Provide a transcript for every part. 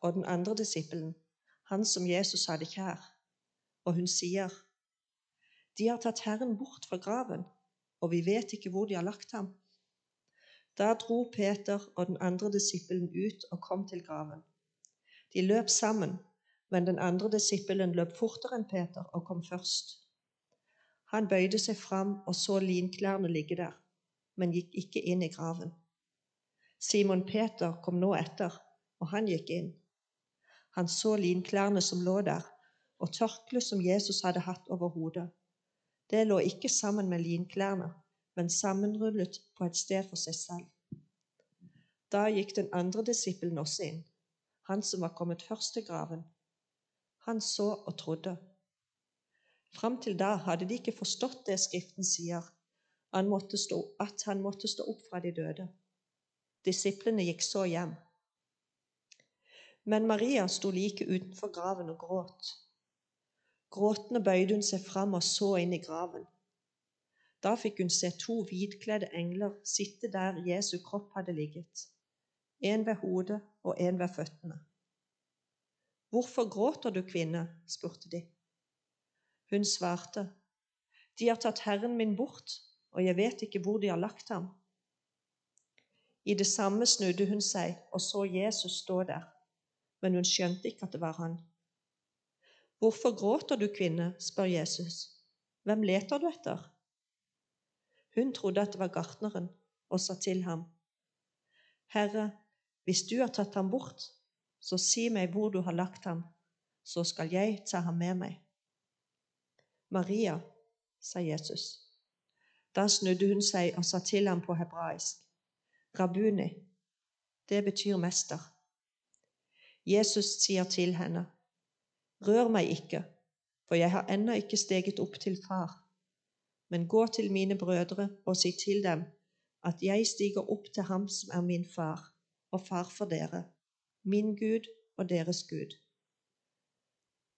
og den andre disippelen, han som Jesus hadde kjær, og hun sier, De har tatt Herren bort fra graven, og vi vet ikke hvor de har lagt ham. Da dro Peter og den andre disippelen ut og kom til graven. De løp sammen, men den andre disippelen løp fortere enn Peter og kom først. Han bøyde seg fram og så linklærne ligge der, men gikk ikke inn i graven. Simon Peter kom nå etter, og han gikk inn. Han så linklærne som lå der, og tørkleet som Jesus hadde hatt over hodet. Det lå ikke sammen med linklærne, men sammenrullet på et sted for seg selv. Da gikk den andre disippelen også inn, han som var kommet først til graven. Han så og trodde. Fram til da hadde de ikke forstått det Skriften sier, han stå, at han måtte stå opp fra de døde. Disiplene gikk så hjem. Men Maria sto like utenfor graven og gråt. Gråtende bøyde hun seg fram og så inn i graven. Da fikk hun se to hvitkledde engler sitte der Jesu kropp hadde ligget, en ved hodet og en ved føttene. Hvorfor gråter du, kvinne? spurte de. Hun svarte, De har tatt Herren min bort, og jeg vet ikke hvor de har lagt ham. I det samme snudde hun seg og så Jesus stå der, men hun skjønte ikke at det var han. Hvorfor gråter du, kvinne? spør Jesus. Hvem leter du etter? Hun trodde at det var gartneren, og sa til ham, Herre, hvis du har tatt ham bort, så si meg hvor du har lagt ham, så skal jeg ta ham med meg. Maria, sa Jesus. Da snudde hun seg og sa til ham på hebraisk, Rabuni, det betyr mester. Jesus sier til henne, Rør meg ikke, for jeg har ennå ikke steget opp til far men gå til mine brødre og si til dem at jeg stiger opp til ham som er min far og far for dere, min Gud og deres Gud.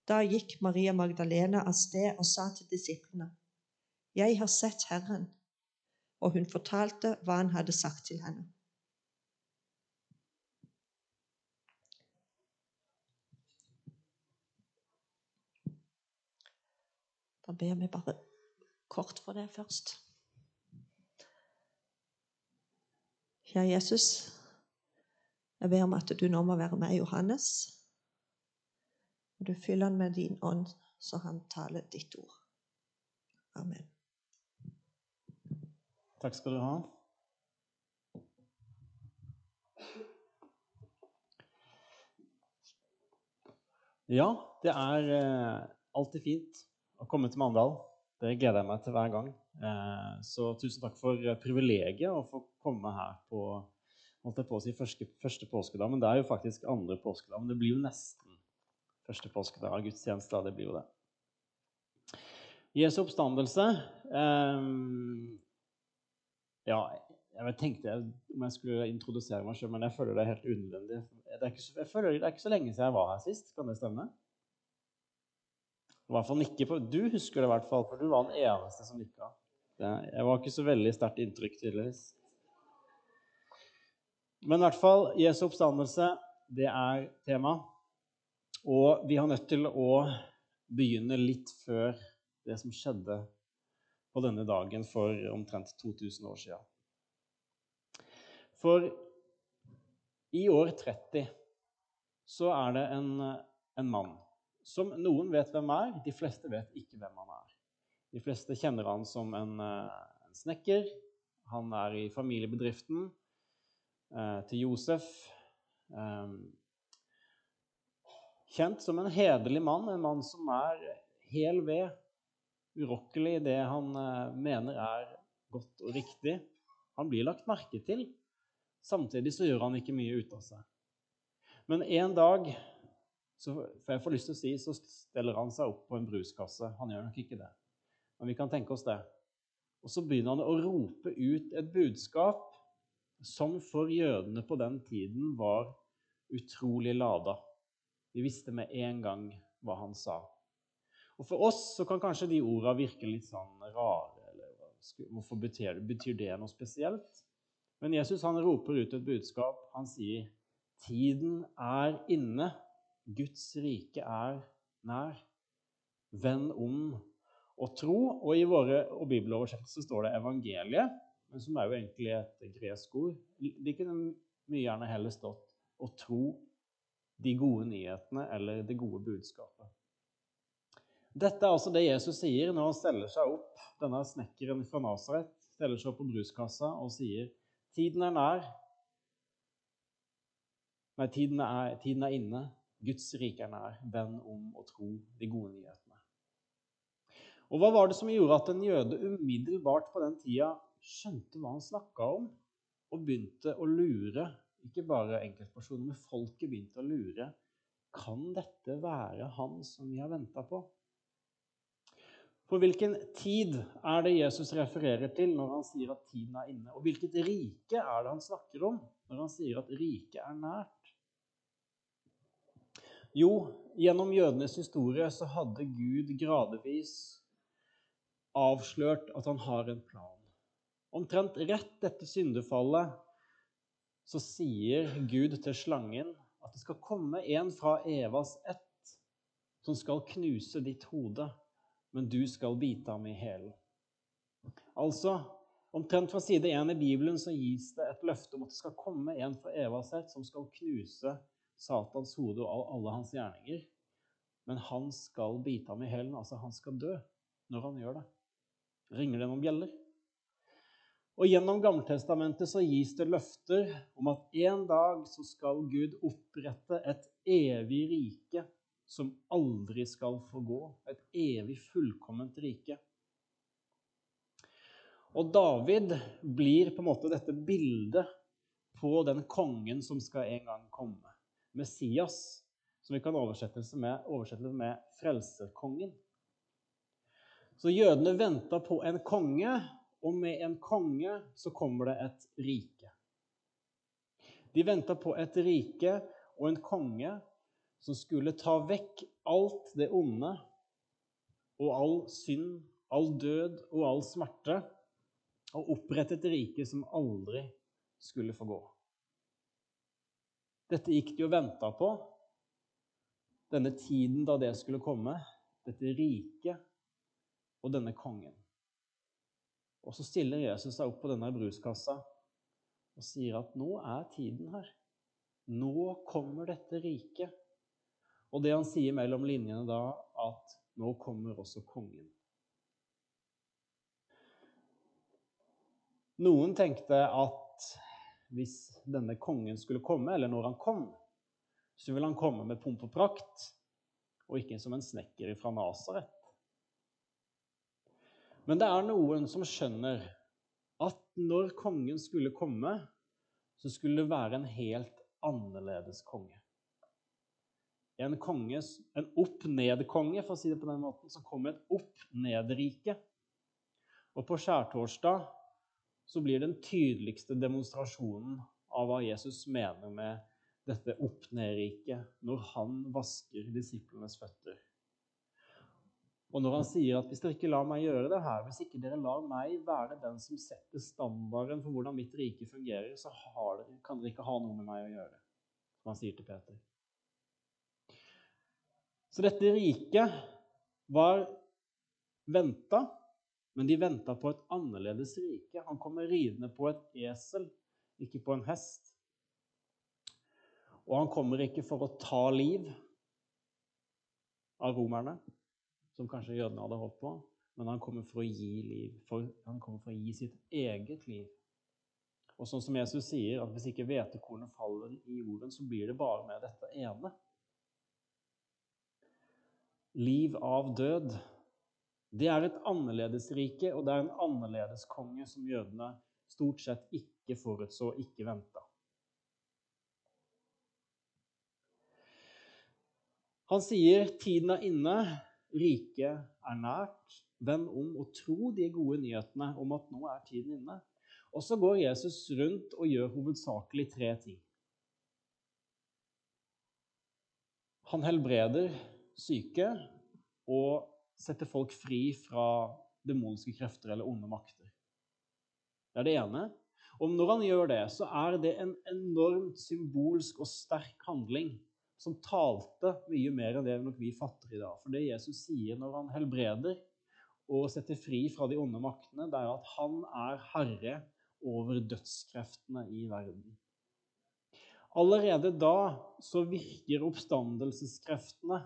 Da gikk Maria Magdalena av sted og sa til disiplene, Jeg har sett Herren, og hun fortalte hva han hadde sagt til henne. Da ber vi bare kort for det først. Kjære Jesus, jeg ber om at du nå må være med Johannes. Og du fyller han med din ånd, så han taler ditt ord. Amen. Takk skal du ha. Ja, det er eh, alltid fint å komme til Mandal. Det gleder jeg meg til hver gang. Eh, så tusen takk for privilegiet å få komme her på holdt jeg på å si første, første påskedag. Men det er jo faktisk andre påskedag. Men det blir jo nesten første påskedag av gudstjeneste. Det blir jo det. Jesu oppstandelse eh, Ja, jeg tenkte om jeg skulle introdusere meg sjøl, men jeg føler det er helt unødvendig. jeg føler det er ikke så lenge siden jeg var her sist. Kan det stemme? I hvert fall nikke på. Du husker det i hvert fall, for du var den eneste som nikka. Jeg var ikke så veldig sterkt inntrykk, tydeligvis. Men i hvert fall, Jesu oppstandelse, det er tema. Og vi har nødt til å begynne litt før det som skjedde på denne dagen for omtrent 2000 år siden. For i år 30 så er det en, en mann som noen vet hvem er, de fleste vet ikke hvem han er. De fleste kjenner han som en, eh, en snekker. Han er i familiebedriften eh, til Josef. Eh, kjent som en hederlig mann, en mann som er hel ved, urokkelig i det han eh, mener er godt og riktig. Han blir lagt merke til. Samtidig så gjør han ikke mye ut av seg. Men en dag så for jeg får lyst til å si, så steller han seg opp på en bruskasse. Han gjør nok ikke det. Men vi kan tenke oss det. Og så begynner han å rope ut et budskap som for jødene på den tiden var utrolig lada. De visste med en gang hva han sa. Og For oss så kan kanskje de orda virke litt sånn rare. eller Hvorfor betyr betyr det noe spesielt? Men Jesus han roper ut et budskap. Han sier, Tiden er inne. Guds rike er nær. Vend om og tro. Og i våre og bibeloversettelser står det evangeliet, men som er jo egentlig et gresk ord. Det kunne mye gjerne heller stått å tro de gode nyhetene eller det gode budskapet. Dette er altså det Jesus sier når han steller seg opp, denne snekkeren fra Nasaret, steller seg opp på bruskassa og sier tiden er nær. Nei, tiden er, tiden er inne. Guds rike er nær. Vend om og tro de gode nyhetene. Og Hva var det som gjorde at en jøde umiddelbart på den tida skjønte hva han snakka om, og begynte å lure? Ikke bare enkeltpersoner, men folket begynte å lure. Kan dette være han som vi har venta på? For hvilken tid er det Jesus refererer til når han sier at tiden er inne? Og hvilket rike er det han snakker om når han sier at riket er nært? Jo, gjennom jødenes historie så hadde Gud gradvis avslørt at han har en plan. Omtrent rett etter syndefallet så sier Gud til slangen at det skal komme en fra Evas ett som skal knuse ditt hode men du skal bite ham i hælen. Altså, omtrent fra side 1 i Bibelen så gis det et løfte om at det skal komme en fra Evas ett som skal knuse Satans hode og alle hans gjerninger. Men han skal bite ham i hælen, altså han skal dø når han gjør det. Ringer det noen bjeller? Og Gjennom Gammeltestamentet så gis det løfter om at en dag så skal Gud opprette et evig rike som aldri skal forgå. Et evig fullkomment rike. Og David blir på en måte dette bildet på den kongen som skal en gang komme. Messias, som vi kan oversette med, oversette med frelserkongen. Så jødene venta på en konge, og med en konge så kommer det et rike. De venta på et rike og en konge som skulle ta vekk alt det onde og all synd, all død og all smerte, og opprette et rike som aldri skulle få gå. Dette gikk de og venta på, denne tiden da det skulle komme, dette riket og denne kongen. Og så stiller Jesus seg opp på denne bruskassa og sier at nå er tiden her. Nå kommer dette riket. Og det han sier mellom linjene da, at nå kommer også kongen. Noen tenkte at hvis denne kongen skulle komme, eller når han kom, så ville han komme med pomp og prakt, og ikke som en snekker fra Nasaret. Men det er noen som skjønner at når kongen skulle komme, så skulle det være en helt annerledes konge en konge, en opp-ned-konge, for å si det på den måten, som kom med et opp-ned-rike. Og på skjærtorsdag så blir den tydeligste demonstrasjonen av hva Jesus mener med dette opp-ned-riket, når han vasker disiplenes føtter. Og når han sier at hvis dere ikke lar meg gjøre det her, hvis ikke dere lar meg være den som setter standarden for hvordan mitt rike fungerer, så dere, kan dere ikke ha noe med meg å gjøre. Som han sier til Peter. Så dette riket var venta, men de venta på et annerledes rike. Han kommer ridende på et esel, ikke på en hest. Og han kommer ikke for å ta liv av romerne, som kanskje jødene hadde holdt på, men han kommer for å gi liv. For, han kommer for å gi sitt eget liv. Og sånn som Jesus sier, at hvis ikke hvetekornet faller i jorden, så blir det bare med dette ene liv av død. Det er et annerledesrike, og det er en annerledeskonge som jødene stort sett ikke forutså, ikke venta. Han sier tiden er inne, riket er nært. Vend om og tro de gode nyhetene om at nå er tiden inne. Og så går Jesus rundt og gjør hovedsakelig tre ting. Han helbreder syke og sette folk fri fra demonske krefter eller onde makter. Det er det ene. Og når han gjør det, så er det en enormt symbolsk og sterk handling som talte mye mer enn det nok vi fatter i dag. For det Jesus sier når han helbreder og setter fri fra de onde maktene, det er at han er herre over dødskreftene i verden. Allerede da så virker oppstandelseskreftene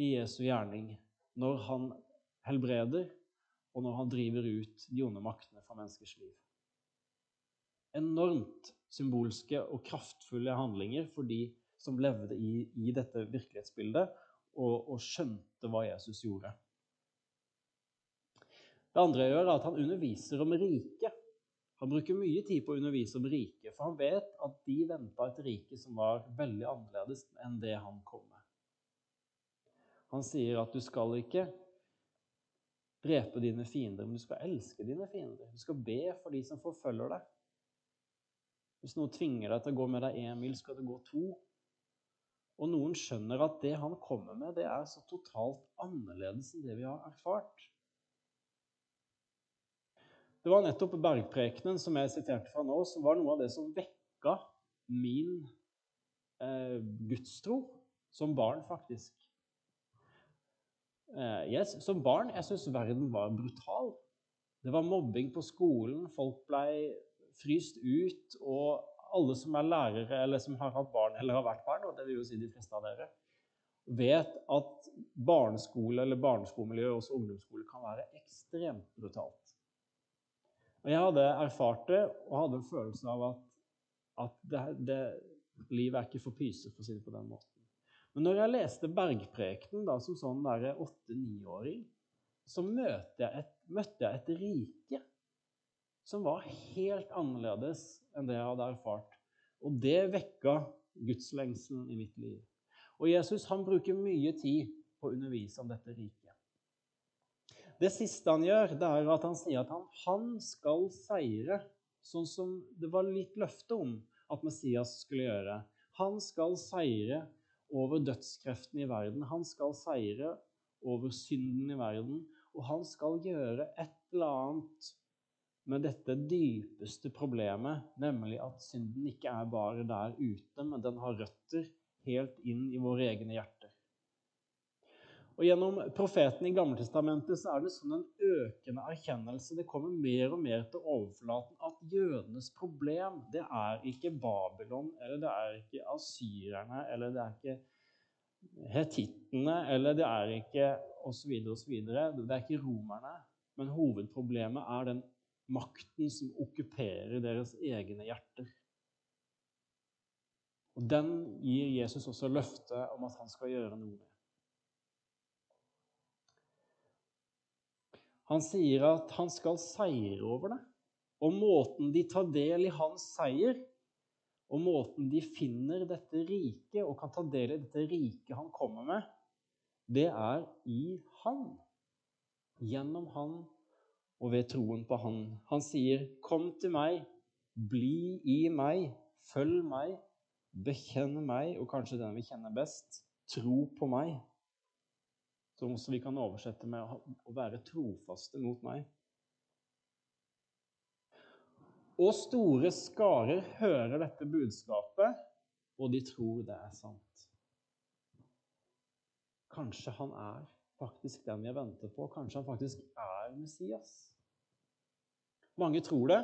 i Jesu gjerning når han helbreder, og når han driver ut de onde maktene fra menneskers liv enormt symbolske og kraftfulle handlinger for de som levde i, i dette virkelighetsbildet og, og, skjønte hva Jesus gjorde. Det andre jeg gjør, er at han underviser om riket. Han bruker mye tid på å undervise om riket, for han vet at de venta et rike som var veldig annerledes enn det han kom med. Han sier at du skal ikke drepe dine fiender, men du skal elske dine fiender. Du skal be for de som forfølger deg. Hvis noen tvinger deg til å gå med deg én mil, skal du gå to. Og noen skjønner at det han kommer med, det er så totalt annerledes enn det vi har erfart. Det var nettopp bergprekenen som jeg siterte fra nå, som var noe av det som vekka min eh, gudstro som barn, faktisk. Eh, jeg, som barn jeg syntes verden var brutal. Det var mobbing på skolen, folk blei fryst ut, og alle som er lærere eller som har hatt barn eller har vært barn, og det vil jo si de fleste av dere, vet at barneskole eller barneskolemiljø og også ungdomsskole kan være ekstremt brutalt. Og jeg hadde erfart det og hadde en følelse av at, at det, det, livet er ikke for pyse, for å si det på den måten. Men når jeg leste Bergprekenen da, som sånn åtte-niåring, så møtte jeg, et, møtte jeg et rike som var helt annerledes enn det jeg hadde erfart. Og det vekka gudslengselen i mitt liv. Og Jesus han bruker mye tid på å undervise om dette riket. Det siste han gjør, det er at han sier at han, han skal seire, sånn som det var litt løfte om at Messias skulle gjøre. Han skal seire over dødskreften i verden. Han skal seire over synden i verden. Og han skal gjøre et eller annet med dette dypeste problemet, nemlig at synden ikke er bare der ute, men den har røtter helt inn i våre egne hjerter. Og Gjennom profeten i Gammeltestamentet så er det sånn en økende erkjennelse. Det kommer mer og mer til overflaten at jødenes problem det er ikke Babylon, eller det er ikke asyrerne, eller det er ikke hetittene, eller det er ikke osv. osv. Det er ikke romerne. Men hovedproblemet er den makten som okkuperer deres egne hjerter. Og Den gir Jesus også løfte om at han skal gjøre noe med. Han sier at han skal seire over det. Og måten de tar del i hans seier, og måten de finner dette riket og kan ta del i dette riket han kommer med, det er i han. Gjennom han og ved troen på Han. Han sier, 'Kom til meg, bli i meg, følg meg, bekjenn meg', og kanskje den vi kjenner best, 'tro på meg'. Som vi kan oversette med 'å være trofaste mot meg'. Og store skarer hører dette budskapet, og de tror det er sant. Kanskje han er faktisk den vi har ventet på. Kanskje han faktisk er Messias. Mange tror det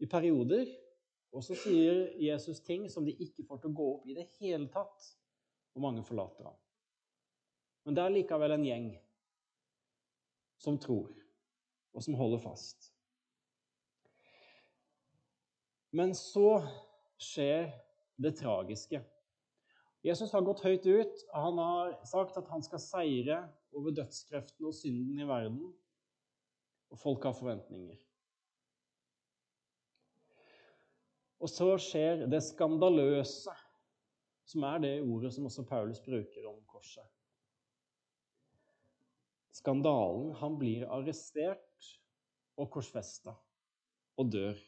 i perioder, og så sier Jesus ting som de ikke får til å gå opp i det hele tatt, og mange forlater ham. Men det er likevel en gjeng som tror, og som holder fast. Men så skjer det tragiske. Jesus har gått høyt ut. Han har sagt at han skal seire over dødskreften og synden i verden. Og folk har forventninger. Og så skjer det skandaløse, som er det ordet som også Paulus bruker om korset. Skandalen. Han blir arrestert og korsfesta og dør.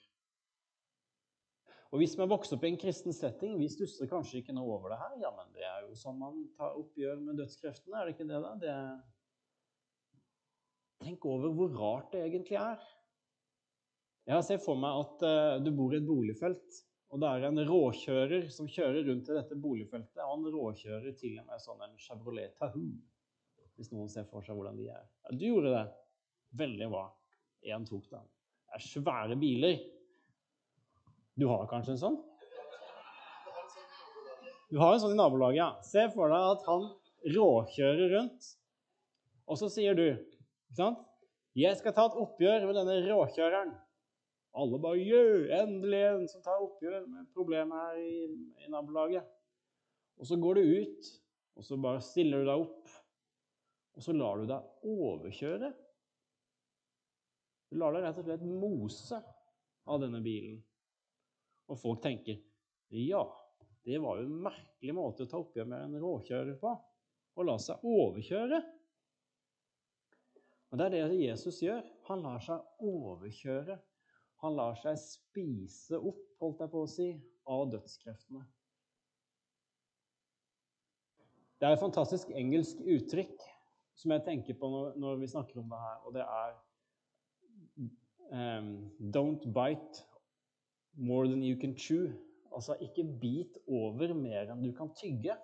Og vi vokst opp i en kristen setting, vi stusser kanskje ikke noe over det her. Ja, men det er jo sånn man tar oppgjør med dødskreftene, er det ikke det, da? Det... Tenk over hvor rart det egentlig er. Jeg ser for meg at uh, du bor i et boligfelt, og det er en råkjører som kjører rundt i dette boligfeltet. Og han råkjører til og med sånn en Chevrolet Tahoe, hvis noen ser for seg hvordan de er. Ja, du gjorde det. Veldig bra. Én tok den. Det er svære biler. Du har kanskje en sånn? Du har en sånn i nabolaget, ja. Se for deg at han råkjører rundt, og så sier du ikke sant? 'Jeg skal ta et oppgjør med denne råkjøreren.' Alle bare 'Jø, endelig en som tar oppgjør med problemet her i, i nabolaget'. Og så går du ut, og så bare stiller du deg opp, og så lar du deg overkjøre. Du lar deg rett og slett mose av denne bilen. Og folk tenker 'Ja, det var jo en merkelig måte å ta oppgjør med en råkjører på.' Å la seg overkjøre. Og Det er det Jesus gjør. Han lar seg overkjøre. Han lar seg spise opp, holdt jeg på å si, av dødskreftene. Det er et fantastisk engelsk uttrykk som jeg tenker på når, når vi snakker om det her, og det er um, Don't bite more than you can chew. Altså ikke bit over mer enn du kan tygge.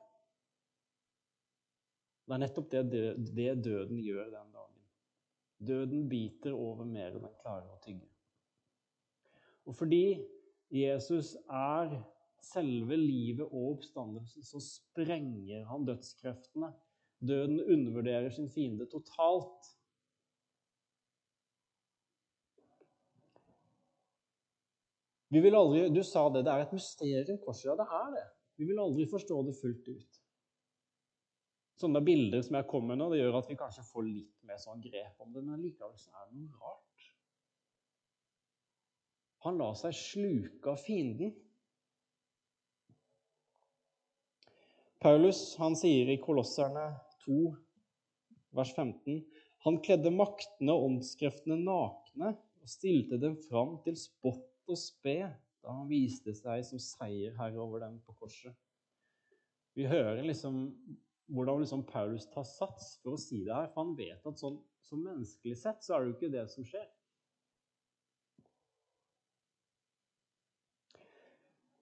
Det er nettopp det, det døden gjør den dagen. Døden biter over mer enn den klarer å tygge. Og fordi Jesus er selve livet og oppstandelsen, så sprenger han dødskreftene. Døden undervurderer sin fiende totalt. Vi vil aldri, Du sa det, det er et mysterium, korset. Ja, det er det. Vi vil aldri forstå det fullt ut. Sånne bilder som jeg kommer med nå, det gjør at vi kanskje får litt mer sånn grep om det, men likevel så er det noe rart. Han lar seg sluke av fienden. Paulus han sier i Kolosserne 2, vers 15.: Han kledde maktene og åndskreftene nakne og stilte dem fram til spott og spe da han viste seg som seierherre over dem på korset. Vi hører liksom hvordan liksom Paulus tar sats for å si det her, for han vet at sånn, som menneskelig sett så er det jo ikke det som skjer.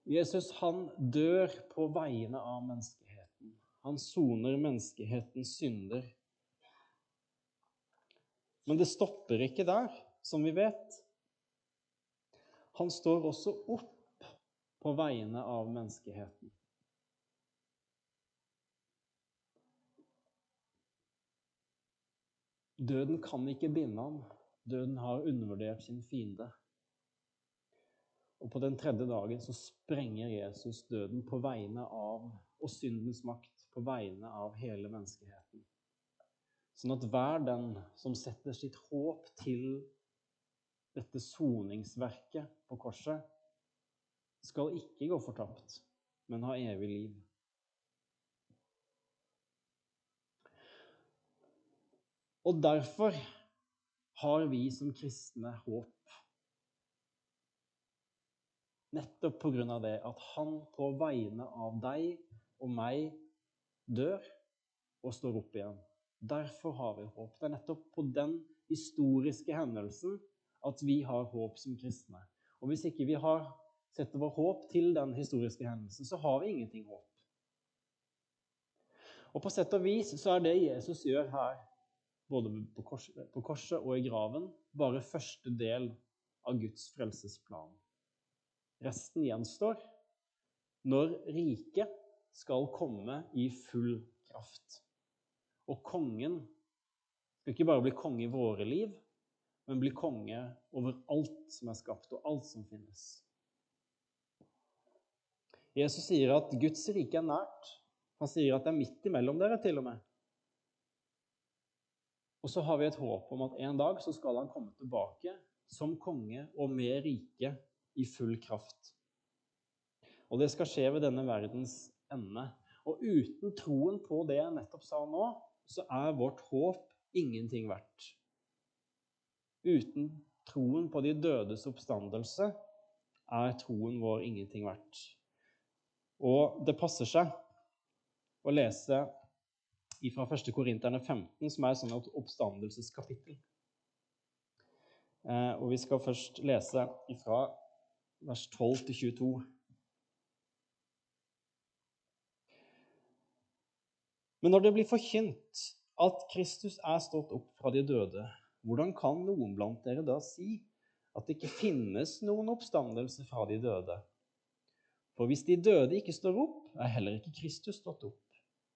Jesus han dør på vegne av menneskeheten. Han soner menneskehetens synder. Men det stopper ikke der, som vi vet. Han står også opp på vegne av menneskeheten. Døden kan ikke binde ham. Døden har undervurdert sin fiende. Og på den tredje dagen så sprenger Jesus døden på vegne av og syndens makt på vegne av hele menneskeheten. Sånn at hver den som setter sitt håp til dette soningsverket på korset, skal ikke gå fortapt, men ha evig liv. Og derfor har vi som kristne håp. Nettopp av det at han på vegne av deg og meg dør og står opp igjen. Derfor har vi håp. Det er nettopp på den historiske hendelsen at vi har håp som kristne. Og hvis ikke vi har setter vår håp til den historiske hendelsen, så har vi ingenting håp. Og på sett og vis så er det Jesus gjør her, både på korset, på korset og i graven, bare første del av Guds frelsesplan. Resten gjenstår når riket skal komme i full kraft. Og kongen skal ikke bare bli konge i våre liv, men bli konge over alt som er skapt, og alt som finnes. Jesus sier at Guds rike er nært. Han sier at det er midt imellom dere, til og med. Og så har vi et håp om at en dag så skal han komme tilbake som konge og med rike i full kraft. Og det skal skje ved denne verdens ende. Og uten troen på det jeg nettopp sa nå, så er vårt håp ingenting verdt. Uten troen på de dødes oppstandelse er troen vår ingenting verdt. Og det passer seg å lese fra 1. Korinterne 15, som er et oppstandelseskapittel. Eh, og vi skal først lese ifra vers 12 til 22. Men når det blir forkynt at Kristus er stått opp fra de døde, hvordan kan noen blant dere da si at det ikke finnes noen oppstandelse fra de døde? For hvis de døde ikke står opp, er heller ikke Kristus stått opp.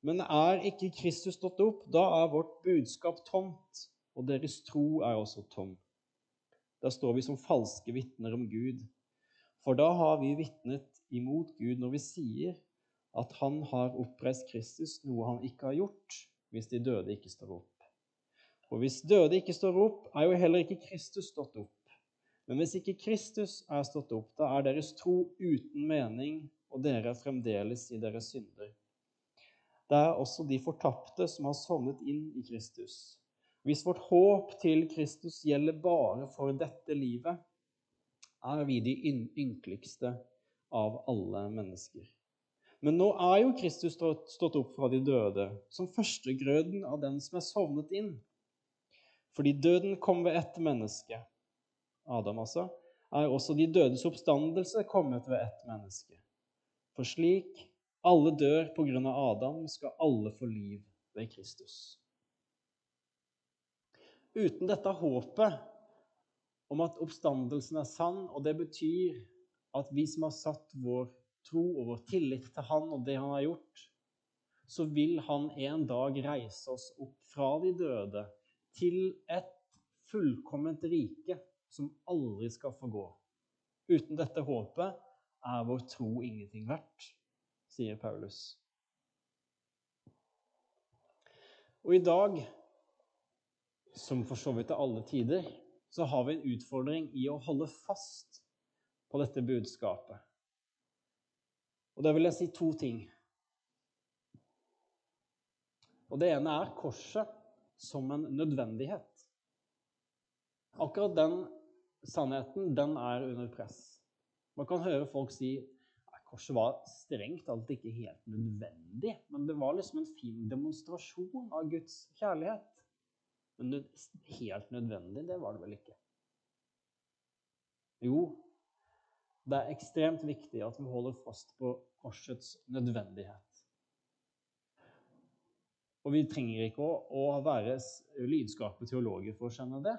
Men er ikke Kristus stått opp, da er vårt budskap tomt, og deres tro er også tom. Da står vi som falske vitner om Gud. For da har vi vitnet imot Gud når vi sier at han har oppreist Kristus, noe han ikke har gjort, hvis de døde ikke står opp. Og hvis døde ikke står opp, er jo heller ikke Kristus stått opp. Men hvis ikke Kristus er stått opp, da er deres tro uten mening, og dere er fremdeles i deres synder. Det er også de fortapte som har sovnet inn i Kristus. Hvis vårt håp til Kristus gjelder bare for dette livet, er vi de ynkeligste av alle mennesker. Men nå er jo Kristus stått opp fra de døde, som førstegrøden av den som er sovnet inn. Fordi døden kom ved ett menneske, Adam altså, er også de dødes oppstandelse kommet ved ett menneske. For slik alle dør på grunn av Adam, skal alle få liv ved Kristus. Uten dette håpet om at oppstandelsen er sann, og det betyr at vi som har satt vår tro og vår tillit til Han og det Han har gjort, så vil Han en dag reise oss opp fra de døde til et fullkomment rike som aldri skal få gå. Uten dette håpet er vår tro ingenting verdt, sier Paulus. Og i dag, som for så vidt til alle tider, så har vi en utfordring i å holde fast på dette budskapet. Og da vil jeg si to ting. Og Det ene er korset som en nødvendighet. Akkurat den sannheten, den er under press. Man kan høre folk si korset var strengt alt ikke helt nødvendig, men det var liksom en fin demonstrasjon av Guds kjærlighet. Men helt nødvendig, det var det vel ikke? Jo, det er ekstremt viktig at vi holder fast på korsets nødvendighet. Og vi trenger ikke å, å være lydskape teologer for å skjønne det.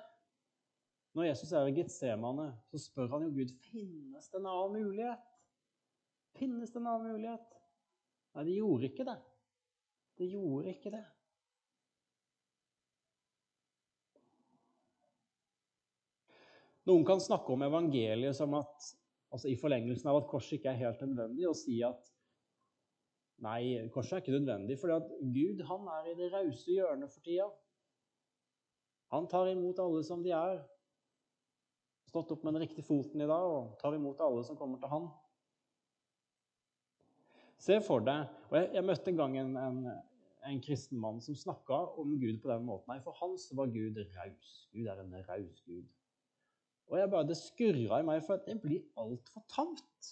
Når Jesus er i Getsemane, så spør han jo Gud finnes det en annen mulighet. Finnes det en annen mulighet? Nei, det gjorde ikke det. Det gjorde ikke det. Noen kan snakke om evangeliet som at, altså i forlengelsen av at korset ikke er helt nødvendig, og si at nei, korset er ikke nødvendig, fordi at Gud han er i det rause hjørnet for tida. Han tar imot alle som de er, stått opp med den riktige foten i dag og tar imot alle som kommer til han. Se for deg og Jeg, jeg møtte en gang en, en, en kristen mann som snakka om Gud på den måten. Nei, For hans var Gud raus. Gud er en raus Gud. Og jeg bare, Det skurra i meg, for det blir altfor tamt.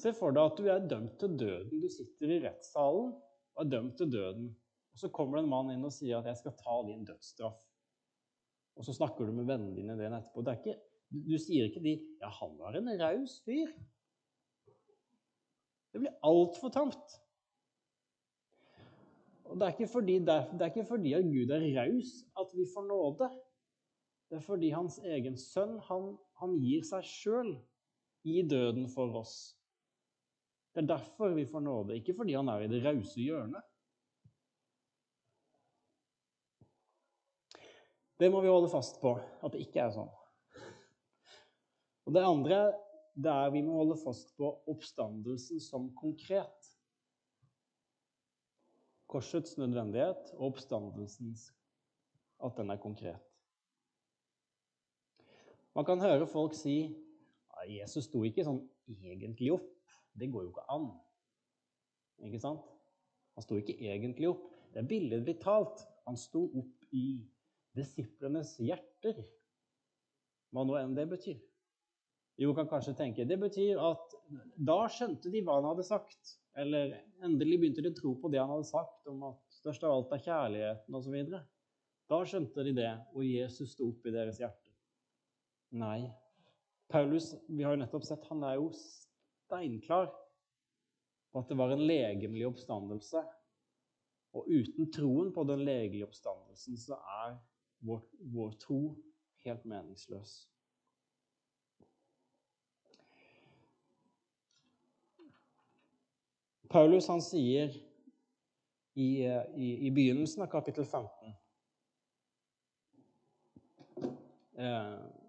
Se for deg at du er dømt til døden. Du sitter i rettssalen og er dømt til døden. Og Så kommer det en mann inn og sier at 'jeg skal ta din dødsstraff' og så snakker du med vennene dine det etterpå. Det ikke, du sier ikke de 'Ja, han var en raus fyr'. Det blir altfor tamt. Og det er, fordi, det er ikke fordi at Gud er raus at vi får nåde. Det er fordi hans egen sønn han, han gir seg sjøl i døden for oss. Det er derfor vi får nåde, ikke fordi han er i det rause hjørnet. Det må vi holde fast på, at det ikke er sånn. Og Det andre det er vi må holde fast på oppstandelsen som konkret. Korsets nødvendighet og oppstandelsens at den er konkret. Man kan høre folk si at Jesus sto ikke sånn egentlig opp. Det går jo ikke an. Ikke sant? Han sto ikke egentlig opp. Det er billedlig talt. Han sto opp i disiplenes hjerter. Hva nå enn det betyr. Jo, kan kanskje tenke Det betyr at da skjønte de hva han hadde sagt. Eller endelig begynte de å tro på det han hadde sagt om at størst av alt er kjærligheten osv. Da skjønte de det, og Jesus sto opp i deres hjerte. Nei. Paulus vi har jo nettopp sett, han er jo steinklar på at det var en legemlig oppstandelse. Og uten troen på den legelige oppstandelsen så er vår, vår tro helt meningsløs. Paulus han sier i, i, i begynnelsen av kapittel 15 eh,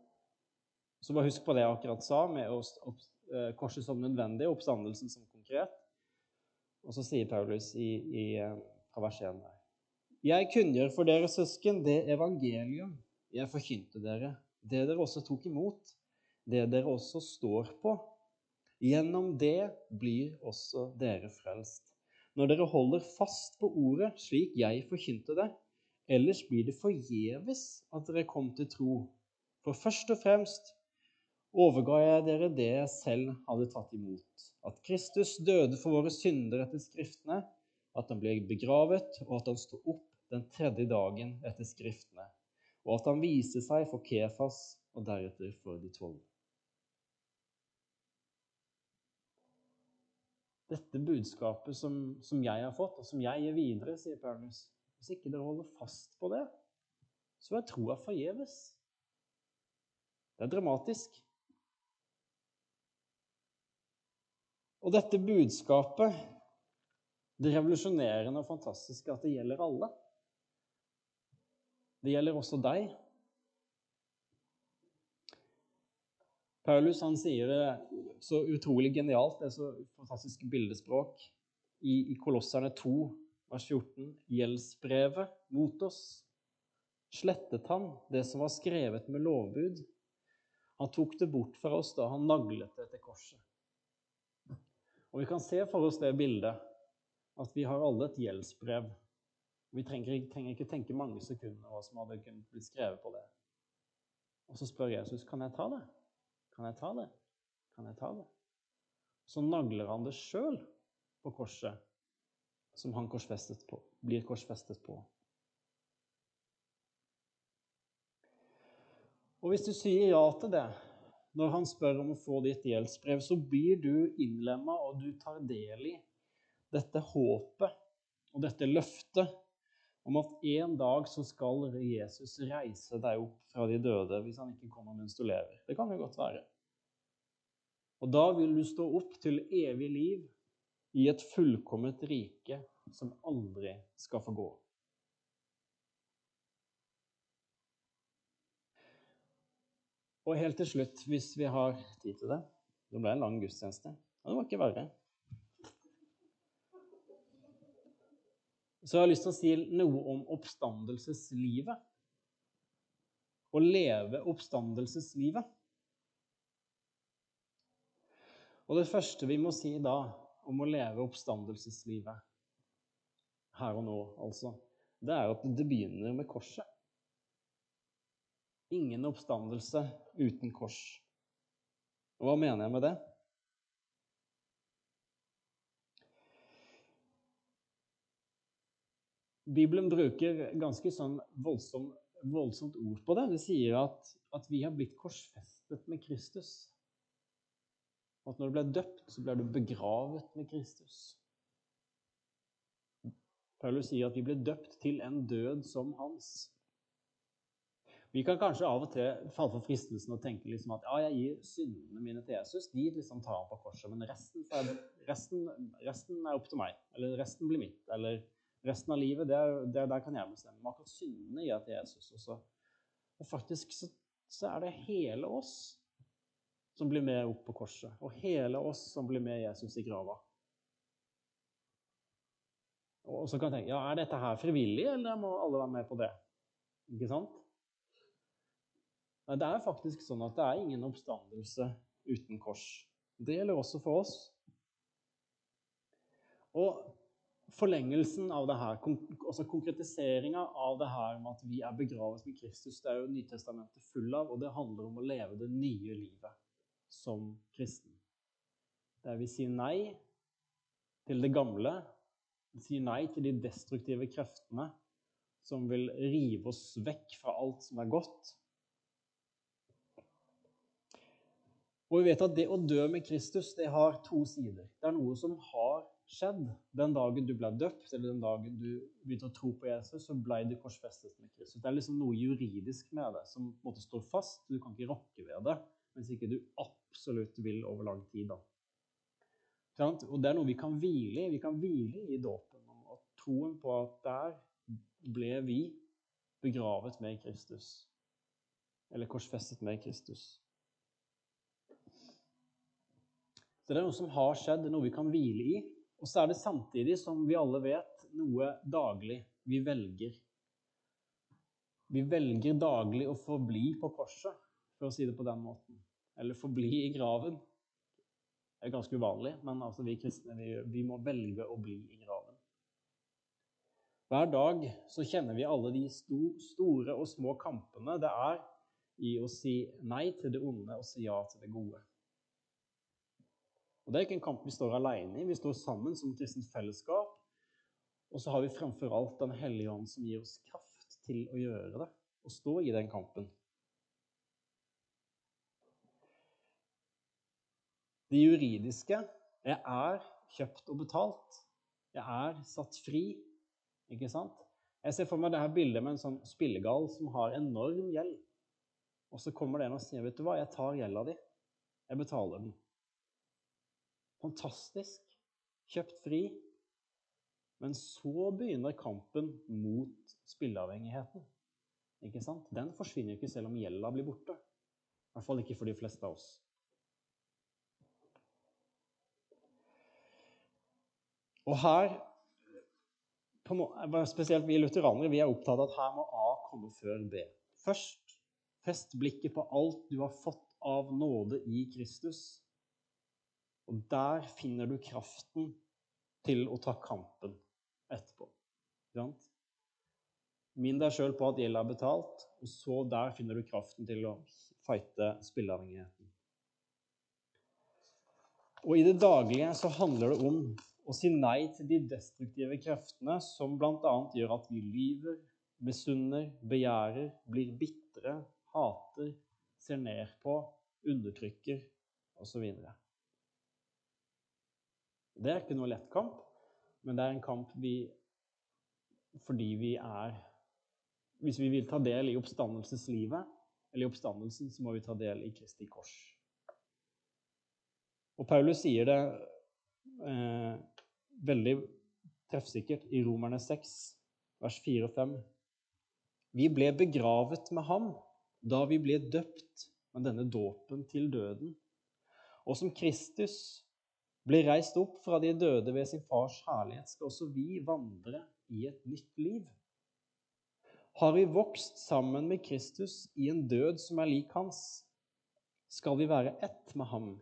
Så bare husk på det jeg akkurat sa, med eh, korset som nødvendig og oppstandelsen som konkret. Og så sier Paulus i, i eh, vers 1 der. Jeg kunngjør for dere søsken det evangelium jeg forkynte dere, det dere også tok imot, det dere også står på. Gjennom det blir også dere frelst. Når dere holder fast på ordet slik jeg forkynte det, ellers blir det forgjeves at dere kom til tro. For først og fremst overga jeg dere det jeg selv hadde tatt imot, at Kristus døde for våre synder etter Skriftene, at han ble begravet, og at han sto opp den tredje dagen etter Skriftene, og at han viste seg for Kefas og deretter for de tolv. Dette budskapet som, som, jeg har fått, og som jeg gir videre, sier Paulus Hvis ikke dere holder fast på det, så er troa forgjeves. Det er dramatisk. Og dette budskapet det revolusjonerende og fantastiske at det gjelder alle. Det gjelder også deg. Paulus han sier det så utrolig genialt, det er så fantastisk bildespråk, i, i Kolosserne 2, vers 14. Gjeldsbrevet mot oss slettet han det som var skrevet med lovbud. Han tok det bort fra oss da han naglet det til korset. Og Vi kan se for oss det bildet at vi har alle et gjeldsbrev. Vi trenger, trenger ikke tenke mange sekunder hva som hadde kunnet bli skrevet på det. Og så spør Jesus kan jeg ta det. Kan jeg ta det? Kan jeg ta det? Så nagler han det sjøl på korset, som han korsfestet på, blir korsfestet på. Og hvis du sier ja til det, når han spør om å få ditt gjeldsbrev, så blir du innlemma, og du tar del i dette håpet og dette løftet om at en dag så skal Jesus reise deg opp fra de døde hvis han ikke kommer mens du lever. Det kan jo godt være. Og da vil du stå opp til evig liv i et fullkomment rike som aldri skal få gå. Og helt til slutt, hvis vi har tid til det Det ble en lang gudstjeneste. Det var ikke verre. Så jeg har lyst til å si noe om oppstandelseslivet. Å leve oppstandelseslivet. Og det første vi må si da om å leve oppstandelseslivet her og nå, altså, det er at det begynner med korset. Ingen oppstandelse uten kors. Og hva mener jeg med det? Bibelen bruker ganske sånn voldsom, voldsomt ord på det. Det sier at, at, vi har blitt korsfestet med Kristus. Og at når du ble døpt, så ble du begravet med Kristus. Paulus sier at vi ble døpt til en død som hans. Vi kan kanskje av og til falle for fristelsen og tenke liksom at ja, jeg gir syndene mine til Jesus. De liksom tar han på korset, men resten, resten, resten er opp til meg. Eller resten blir mitt. Eller resten av livet, det, det der kan jeg bestemme. Men akkurat syndene gir jeg til Jesus. Også. Og faktisk så, så, er det hele oss som blir med opp på korset. Og hele oss som blir med Jesus i grava. Og så kan jeg tenke ja, er dette her frivillig, eller må alle være med på det? Ikke sant? Det er faktisk sånn at det er ingen oppstandelse uten kors. Det gjelder også for oss. Og forlengelsen av det her, altså konkretiseringa av det her med at vi er begravet med Kristus, det er jo Nytestamentet full av, og det handler om å leve det nye livet som kristen. Der vi sier nei til det gamle, vi sier nei til de destruktive kreftene som vil rive oss vekk fra alt som er godt. Og vi vet at det å dø med Kristus det har to sider. Det er noe som har skjedd. Den dagen du ble døpt, eller den dagen du begynte å tro på Jesus, så ble du korsfestet med Kristus. Det er liksom noe juridisk med det som måtte stå fast. Du kan ikke rokke ved det hvis ikke du absolutt vil over lang tid. da. Og det er noe vi kan hvile i. Vi kan hvile i dåpen og troen på at der ble vi begravet med Kristus. Eller korsfestet med Kristus. Er noe som har skjedd, noe vi kan hvile i. Og så er det samtidig, som vi alle vet, noe daglig vi velger. Vi velger daglig å forbli på korset, for å si det på den måten. Eller forbli i graven. Det er ganske uvanlig, men altså vi kristne vi, vi må velge å bli i graven. Hver dag så kjenner vi alle de sto, store og små kampene det er i å si nei til det onde og si ja til det gode. Og Det er ikke en kamp vi står alene i. Vi står sammen som kristent fellesskap. Og så har vi fremfor alt Den hellige ånd som gir oss kraft til å gjøre det og stå i den kampen. Det juridiske jeg er kjøpt og betalt. Jeg er satt fri. Ikke sant? Jeg ser for meg det her bildet med en sånn spillegal som har enorm gjeld. Og så kommer det en og sier, 'Vet du hva, jeg tar gjelda di. Jeg betaler den.' Fantastisk. Kjøpt fri. Men så begynner kampen mot spilleavhengigheten. Ikke sant? Den forsvinner ikke selv om gjelda blir borte. I hvert fall ikke for de fleste av oss. Og her, spesielt vi lutheranere, vi er opptatt av at her må A komme før B. Først fest blikket på alt du har fått av nåde i Kristus. Og der finner du kraften til å ta kampen etterpå. Minn deg sjøl på at gjelda er betalt, og så der finner du kraften til å fighte spilleavhengigheten. Og i det daglige så handler det om å si nei til de destruktive kreftene som bl.a. gjør at vi lyver, misunner, begjærer, blir bitre, hater, ser ned på, undertrykker osv. Det er ikke noe lett kamp, men det er en kamp vi fordi vi er Hvis vi vil ta del i oppstandelseslivet, eller i oppstandelsen, så må vi ta del i Kristi kors. Og Paulus sier det eh, veldig treffsikkert i Romerne 6, vers 4 og 5. Vi ble begravet med ham da vi ble døpt med denne dåpen til døden. Og som Kristus blir reist opp fra de døde ved sin fars herlighet, skal også vi vandre i et nytt liv. Har vi vokst sammen med Kristus i en død som er lik hans, skal vi være ett med ham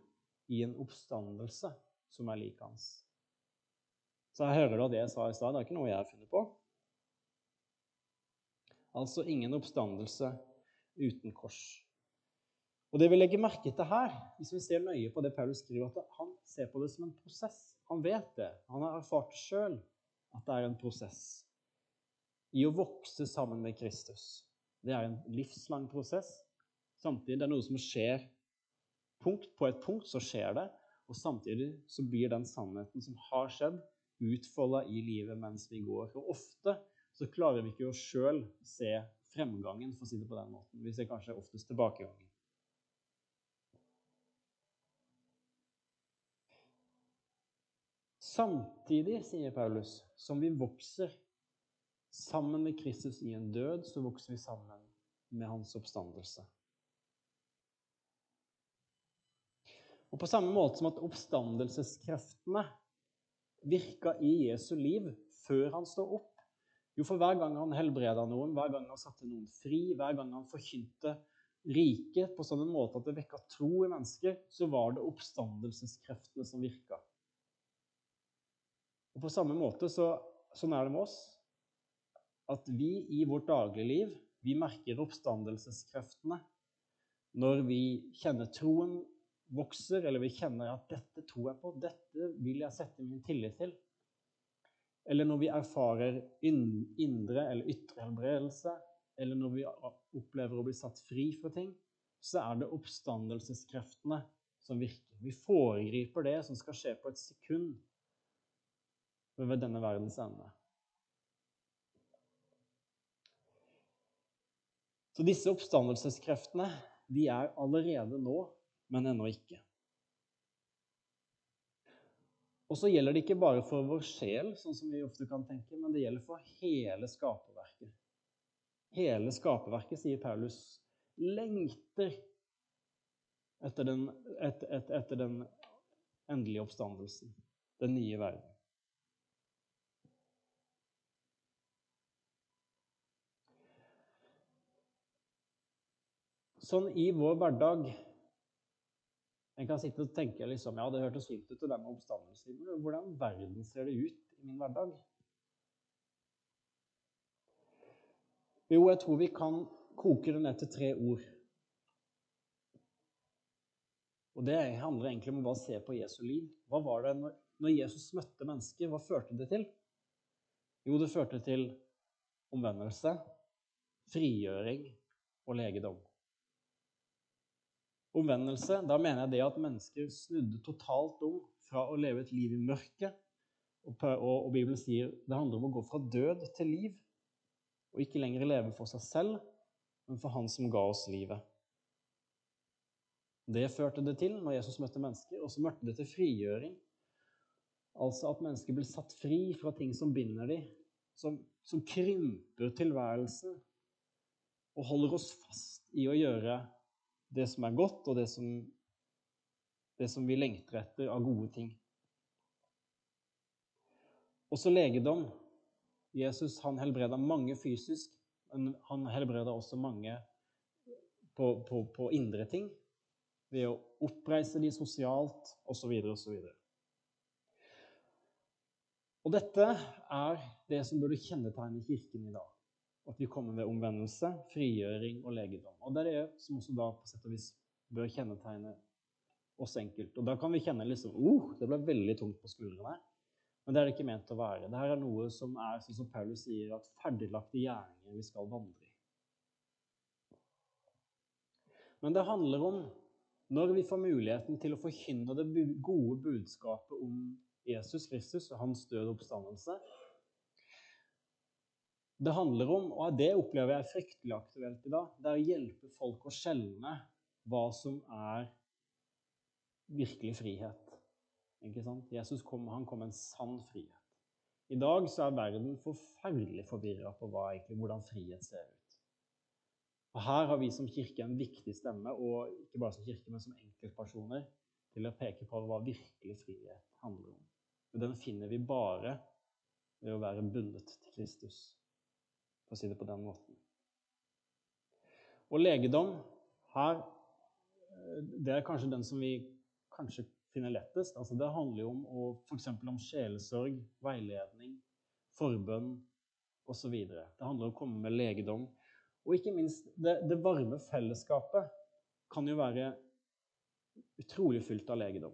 i en oppstandelse som er lik hans. Så jeg hører da det jeg sa i stad. Det er ikke noe jeg har funnet på. Altså ingen oppstandelse uten kors. Og det vi legger merke til her, hvis vi ser nøye på det Paulus skriver, at han ser på det som en prosess. Han vet det. Han har erfart sjøl at det er en prosess i å vokse sammen med Kristus. Det er en livslang prosess. Samtidig det er noe som skjer punkt på et punkt, så skjer det. Og samtidig så blir den sannheten som har skjedd, utfolda i livet mens vi går. Og ofte så klarer vi ikke å sjøl se fremgangen, for å si det på den måten. Vi ser kanskje oftest tilbakegangen. Samtidig, sier Paulus, som vi vokser sammen med Kristus i en død, så vokser vi sammen med hans oppstandelse. Og På samme måte som at oppstandelseskreftene virka i Jesu liv før han står opp Jo, for hver gang han helbreda noen, hver gang han satte noen fri, hver gang han forkynte riket på sånn en måte at det vekka tro i mennesker, så var det oppstandelseskreftene som virka. Og På samme måte så, sånn er det med oss. At vi i vårt dagligliv vi merker oppstandelseskreftene når vi kjenner troen vokser, eller vi kjenner at 'dette tror jeg på', 'dette vil jeg sette min tillit til'. eller når vi erfarer indre eller ytre helbredelse, eller når vi opplever å bli satt fri fra ting, så er det oppstandelseskreftene som virker. Vi foregriper det som skal skje på et sekund ved denne verdens ende. Så disse oppstandelseskreftene de er allerede nå, men ennå ikke. Og så gjelder det ikke bare for vår sjel, sånn som vi ofte kan tenke, men det gjelder for hele skaperverket. Hele skaperverket, sier Paulus, lengter etter den, et, et, etter den endelige oppstandelsen, den nye verden. Sånn i vår hverdag En kan sitte og tenke liksom, ja, det hørtes fint ut, det der med oppstandelsen. Hvordan verden ser det ut i min hverdag? Jo, jeg tror vi kan koke det ned til tre ord. Og Det handler egentlig om å bare se på Jesu liv. Hva var det når Jesus møtte mennesker? Hva førte det til? Jo, det førte til omvendelse, frigjøring og legedom. Omvendelse, da mener jeg det at mennesker snudde totalt om fra å leve et liv i mørket, og, og, Bibelen sier det handler om å gå fra død til liv, og ikke lenger leve for seg selv, men for Han som ga oss livet. Det førte det til når Jesus møtte mennesker, og så møtte det til frigjøring. Altså at mennesker blir satt fri fra ting som binder dem, som, som krymper tilværelsen og holder oss fast i å gjøre det som er godt, og det som, det som vi lengter etter av gode ting. Også legedom. Jesus han helbreda mange fysisk, men han helbreda også mange på, på, på indre ting ved å oppreise de sosialt osv. osv. Og dette er det som burde kjennetegne Kirken i dag. At vi kommer ved omvendelse, frigjøring og legedom. Og det er det som også da på sett og vis bør kjennetegne oss enkelt. Og da kan vi kjenne liksom oh, det ble veldig tungt på skuldrene. Men det er det ikke ment å være. Dette er noe som er, sånn som Paulus sier, at ferdiglagte gjerninger vi skal vandre i. Men det handler om når vi får muligheten til å forkynne det gode budskapet om Jesus Kristus og hans død og oppstandelse Det handler om, og det opplever jeg fryktelig aktuelt i dag, det er å hjelpe folk å skjelne hva som er virkelig frihet. Ikke sant? Jesus kom, han kom med en sann frihet. I dag så er verden forferdelig forvirra på hva, egentlig, hvordan frihet ser ut. Og Her har vi som kirke en viktig stemme, og ikke bare som kirke, men som enkeltpersoner, til å peke på hva virkelig frihet handler om. Og Den finner vi bare ved å være bundet til Kristus, for å si det på den måten. Og legedom her, det er kanskje den som vi kanskje finner lettest. Altså det handler jo om f.eks. om sjelesorg, veiledning, forbønn osv. Det handler om å komme med legedom. Og ikke minst, det, det varme fellesskapet kan jo være utrolig fylt av legedom.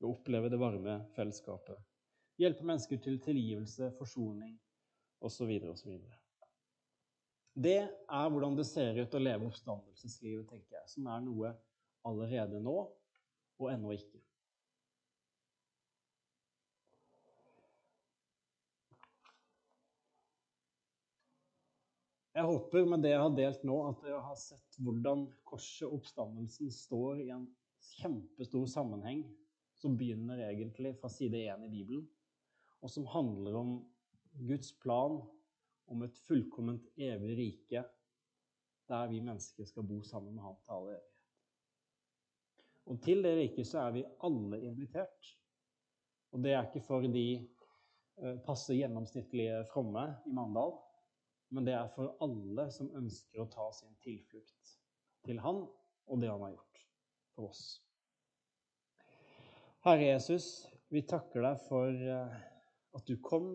Å oppleve det varme fellesskapet. Hjelpe mennesker til tilgivelse, forsoning osv. osv. Det er hvordan det ser ut å leve oppstandelseslivet, tenker jeg, som er noe allerede nå og ennå ikke. Jeg håper med det jeg har delt nå, at dere har sett hvordan korset og oppstandelsen står i en kjempestor sammenheng som begynner egentlig fra side 1 i Bibelen, og som handler om Guds plan om et fullkomment evig rike der vi mennesker skal bo sammen med Han til all evighet. Og til det riket så er vi alle invitert. Og det er ikke for de eh, passe gjennomsnittlige fromme i Mandal, men det er for alle som ønsker å ta sin tilflukt til Han og det Han har gjort for oss. Herre Jesus, vi takker deg for eh, at du kom.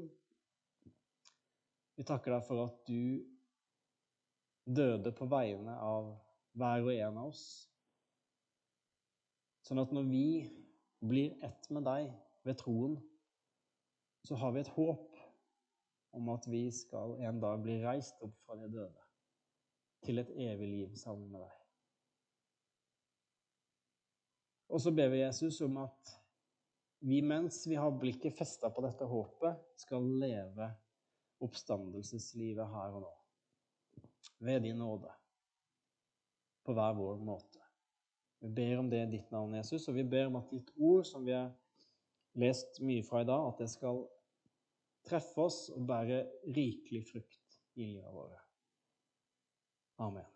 Vi takker deg for at du døde på vegne av hver og en av oss. Sånn at når vi blir ett med deg ved troen, så har vi et håp om at vi skal en dag bli reist opp fra de døde til et evig liv sammen med deg. Og så ber vi Jesus om at vi mens vi har blikket festa på dette håpet, skal leve oppstandelseslivet her og nå. Ved din nåde. På hver vår måte. Vi ber om det i ditt navn, Jesus, og vi ber om at ditt ord, som vi har lest mye fra i dag, at det skal treffe oss og bære rikelig frukt i livet våre. Amen.